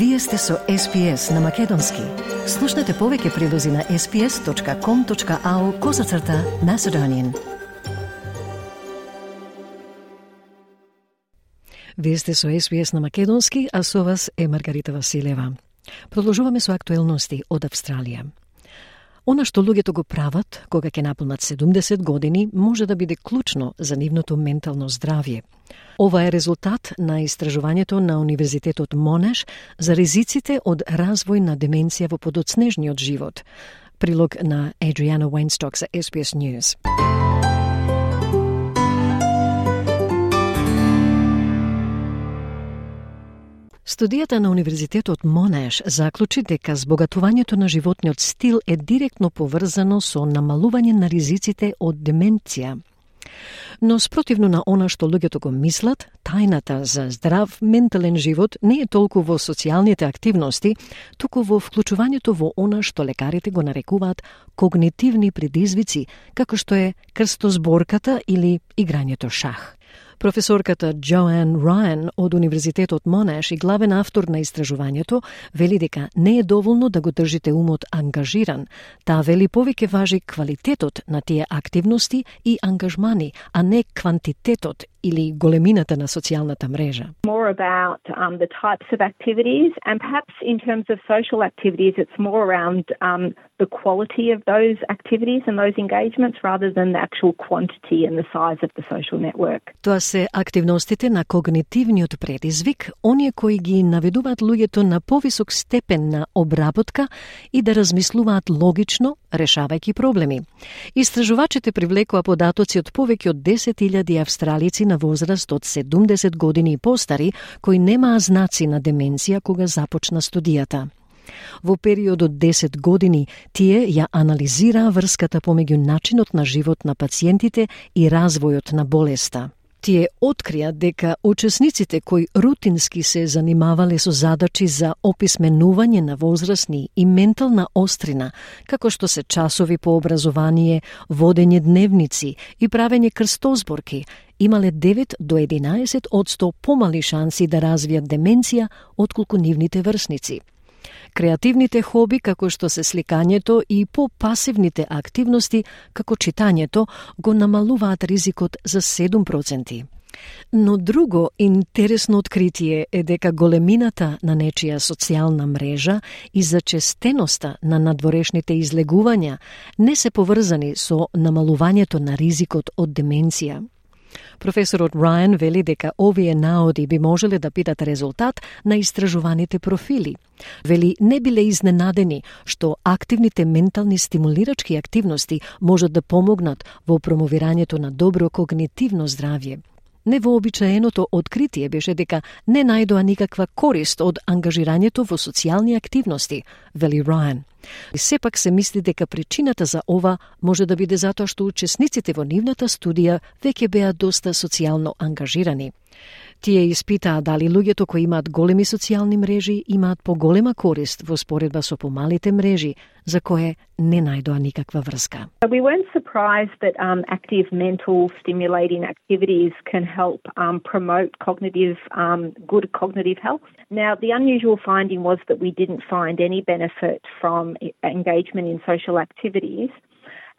Вие сте со SPS на Македонски. Слушнете повеќе прилози на sps.com.au козацрта на Седонин. Вие сте со SPS на Македонски, а со вас е Маргарита Василева. Продолжуваме со актуелности од Австралија. Она што луѓето го прават кога ќе наполнат 70 години може да биде клучно за нивното ментално здравје. Ова е резултат на истражувањето на Универзитетот Монеш за ризиците од развој на деменција во подоцнежниот живот. Прилог на Adriana Weinstock за SBS News. Студијата на Универзитетот Монеш заклучи дека збогатувањето на животниот стил е директно поврзано со намалување на ризиците од деменција. Но спротивно на она што луѓето го мислат, тајната за здрав ментален живот не е толку во социјалните активности, туку во вклучувањето во она што лекарите го нарекуваат когнитивни предизвици, како што е крстозборката или играњето шах. Професорката Джоан Райан од Универзитетот Монеш и главен автор на истражувањето вели дека не е доволно да го држите умот ангажиран. Таа вели повеќе важи квалитетот на тие активности и ангажмани, а не квантитетот или големината на социјалната мрежа. More about um, the types of activities and perhaps in terms of social activities it's more around um, the quality of those activities and those engagements rather than the actual quantity and the size of the social network. Тоа се активностите на когнитивниот предизвик, оние кои ги наведуваат луѓето на повисок степен на обработка и да размислуваат логично, решавајќи проблеми. Истражувачите привлекува податоци од повеќе од 10.000 австралици на возраст од 70 години и постари кои немаа знаци на деменција кога започна студијата. Во период од 10 години тие ја анализираа врската помеѓу начинот на живот на пациентите и развојот на болеста. Тие открија дека учесниците кои рутински се занимавале со задачи за описменување на возрастни и ментална острина, како што се часови по образование, водење дневници и правење крстозборки, имале 9 до 11 одсто помали шанси да развијат деменција отколку нивните врсници. Креативните хоби како што се сликањето и попасивните активности како читањето го намалуваат ризикот за 7%. Но друго интересно откритие е дека големината на нечија социјална мрежа и зачестеноста на надворешните излегувања не се поврзани со намалувањето на ризикот од деменција. Професорот Райан вели дека овие наоди би можеле да бидат резултат на истражуваните профили. Вели не биле изненадени што активните ментални стимулирачки активности можат да помогнат во промовирањето на добро когнитивно здравје. Невообичаеното откритие беше дека не најдоа никаква корист од ангажирањето во социјални активности, вели Райан. И сепак се мисли дека причината за ова може да биде затоа што учесниците во нивната студија веќе беа доста социјално ангажирани. Тие испитаа дали луѓето кои имаат големи социјални мрежи имаат поголема корист во споредба со помалите мрежи, за кое не најдоа никаква врска. We weren't surprised that um, active mental stimulating activities can help um, promote cognitive, um, good cognitive health. Now, the unusual finding was that we didn't find any benefit from e-, engagement in social activities.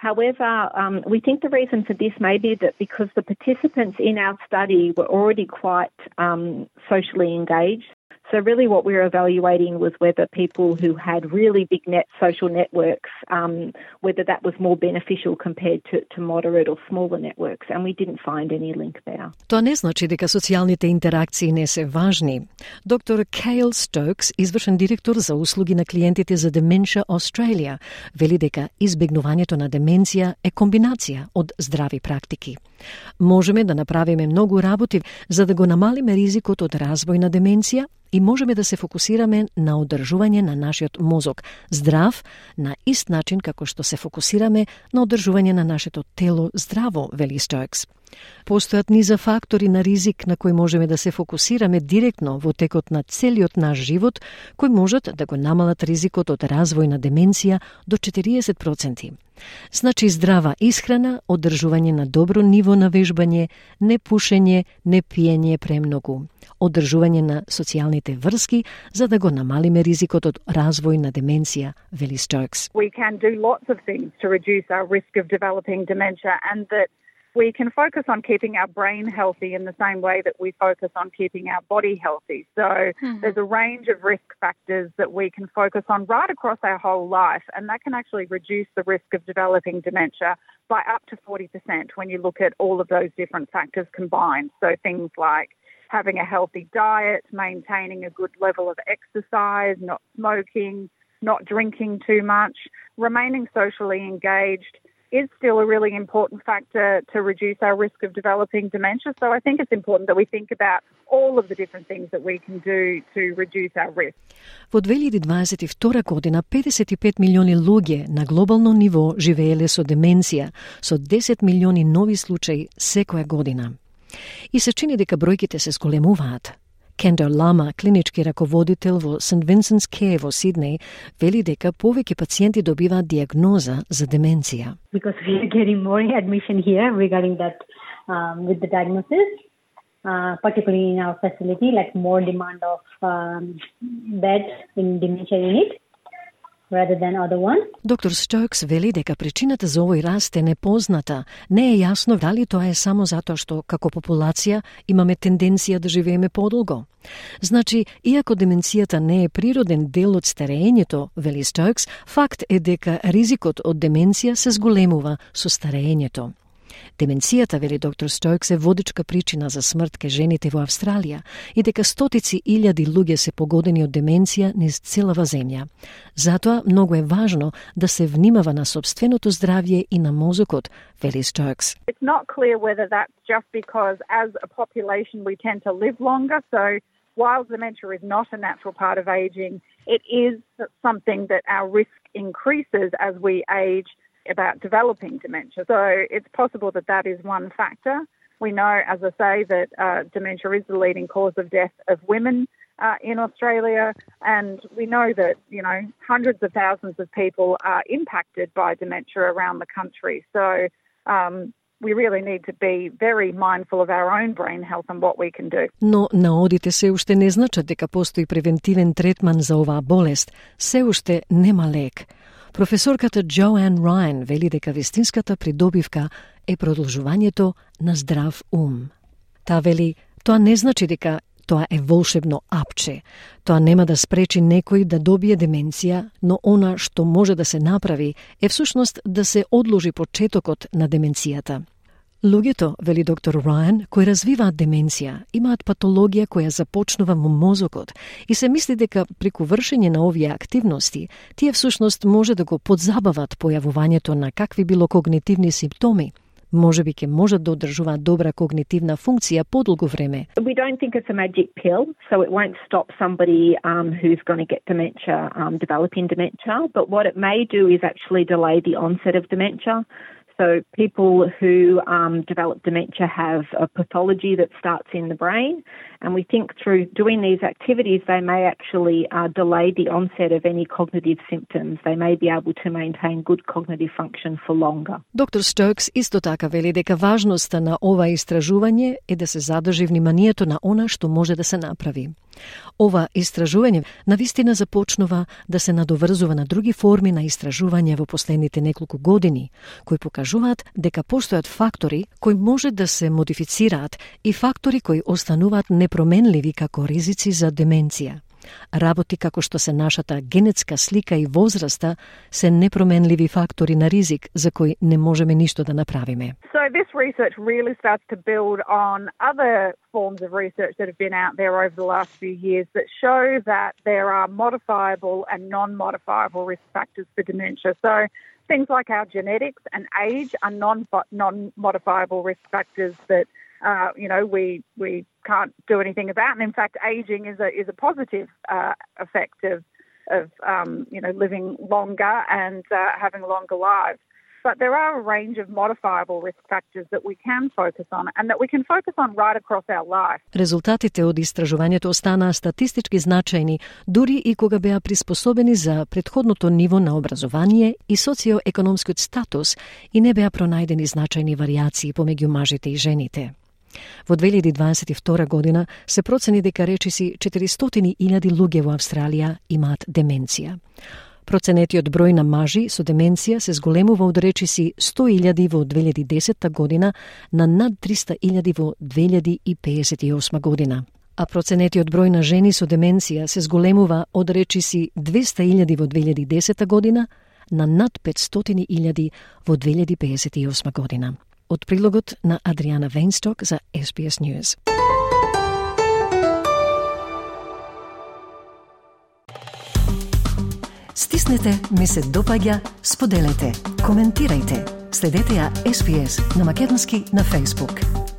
However, um, we think the reason for this may be that because the participants in our study were already quite um, socially engaged, So really what we were evaluating was whether people who had really big net social networks, um, whether that was more beneficial compared to, to moderate or smaller networks, and we didn't find any link there. Тоа не значи дека социјалните интеракции не се важни. Доктор Кейл Стокс, извршен директор за услуги на клиентите за Dementia Australia, вели дека избегнувањето на деменција е комбинација од здрави практики. Можеме да направиме многу работи за да го намалиме ризикот од развој на деменција и можеме да се фокусираме на одржување на нашиот мозок здрав на ист начин како што се фокусираме на одржување на нашето тело здраво, вели Стоекс. Постојат низа фактори на ризик на кои можеме да се фокусираме директно во текот на целиот наш живот, кои можат да го намалат ризикот од развој на деменција до 40%. Значи здрава исхрана, одржување на добро ниво на вежбање, не пушење, не пиење премногу, одржување на социјалните врски за да го намалиме ризикот од развој на деменција, вели Стокс. We can do lots of things to reduce our risk of developing dementia and that we can focus on keeping our brain healthy in the same way that we focus on keeping our body healthy. So mm-hmm. there's a range of risk factors that we can focus on right across our whole life, and that can actually reduce the risk of developing dementia by up to 40% when you look at all of those different factors combined. So things like having a healthy diet, maintaining a good level of exercise, not smoking, not drinking too much, remaining socially engaged is still a really important factor to reduce our risk of developing dementia. So I think it's important that we think about all of the different things that we can do to reduce our risk. Во 2022 година 55 милиони луѓе на глобално ниво живееле со деменција, со 10 милиони нови случаи секоја година. И се чини дека бројките се зголемуваат. Kendall Lama, klinički rakovoditelj v St. Vincent's Care v Sydney, veli, da kar poveki pacijenti dobiva diagnoza za demencija. Because we are getting more admission here regarding that um, with the diagnosis. Uh, particularly in our facility, like more demand of um, beds in dementia unit. Rather than other one. Доктор Стокс вели дека причината за овој раст е непозната. Не е јасно дали тоа е само затоа што како популација имаме тенденција да живееме подолго. Значи, иако деменцијата не е природен дел од старењето, вели Стокс, факт е дека ризикот од деменција се зголемува со старењето. Деменцијата, вели доктор Стојкс, е водичка причина за смрт ке жените во Австралија и дека стотици илјади луѓе се погодени од деменција низ целава земја. Затоа многу е важно да се внимава на собственото здравје и на мозокот, вели Стојкс. It's not clear whether that's just because as a population we tend to live longer, so while dementia is not a natural part of aging, it is something that our risk increases as we age about developing dementia. So it's possible that that is one factor. We know, as I say, that uh, dementia is the leading cause of death of women uh, in Australia, and we know that you know hundreds of thousands of people are impacted by dementia around the country. So um, we really need to be very mindful of our own brain health and what we can do. Но наодите се уште не значат дека постои превентивен третман за оваа болест. Се уште нема лек. Професорката Джоан Райан вели дека вистинската придобивка е продолжувањето на здрав ум. Та вели, тоа не значи дека тоа е волшебно апче. Тоа нема да спречи некој да добие деменција, но она што може да се направи е всушност да се одложи почетокот на деменцијата. Луѓето, вели доктор Райан, кои развиваат деменција, имаат патологија која започнува во мозокот и се мисли дека преку вршење на овие активности, тие всушност може да го подзабават појавувањето на какви било когнитивни симптоми, може би ќе можат да одржуваат добра когнитивна функција подолго време. We don't think it's a magic pill, so it won't stop somebody um, who's going to get dementia um, developing dementia, but what it may do is actually delay the onset of dementia. So, people who um, develop dementia have a pathology that starts in the brain, and we think through doing these activities, they may actually uh, delay the onset of any cognitive symptoms. They may be able to maintain good cognitive function for longer. Доктор Стокс исто така вели дека важноста на ова истражување е да се задржи вниманието на она што може да се направи. Ова истражување навистина започнува да се надоврзува на други форми на истражување во последните неколку години, кои покажуваат дека постојат фактори кои може да се модифицираат и фактори кои остануваат непроменливи како ризици за деменција. Работи како што се нашата генетска слика и возраста се непроменливи фактори на ризик за кои не можеме ништо да направиме. So this research really starts to build on other forms of research that have been out there over the last few years that show that there are modifiable and non-modifiable risk factors for dementia. So things like our genetics and age are non non-modifiable risk factors that uh, you know, we we can't do anything about. And in fact, aging is a is a positive uh, effect of of um, you know living longer and uh, having longer lives. But there are a range of modifiable risk factors that we can focus on and that we can focus on right across our life. Резултатите од истражувањето останаа статистички значајни, дури и кога беа приспособени за предходното ниво на образование и социоекономскиот статус и не беа пронајдени значајни варијации помеѓу мажите и жените. Во 2022 година се процени дека речиси 400.000 луѓе во Австралија имаат деменција. Проценетиот број на мажи со деменција се зголемува од речиси 100.000 во 2010 година на над 300.000 во 2058 година. А проценетиот број на жени со деменција се зголемува од речиси 200.000 во 2010 година на над 500.000 во 2058 година. Од прилогот на Адриана Вейнсток за SBS News. Стиснете, ми се допаѓа, споделете, коментирајте. Следете ја SBS на Македонски на Facebook.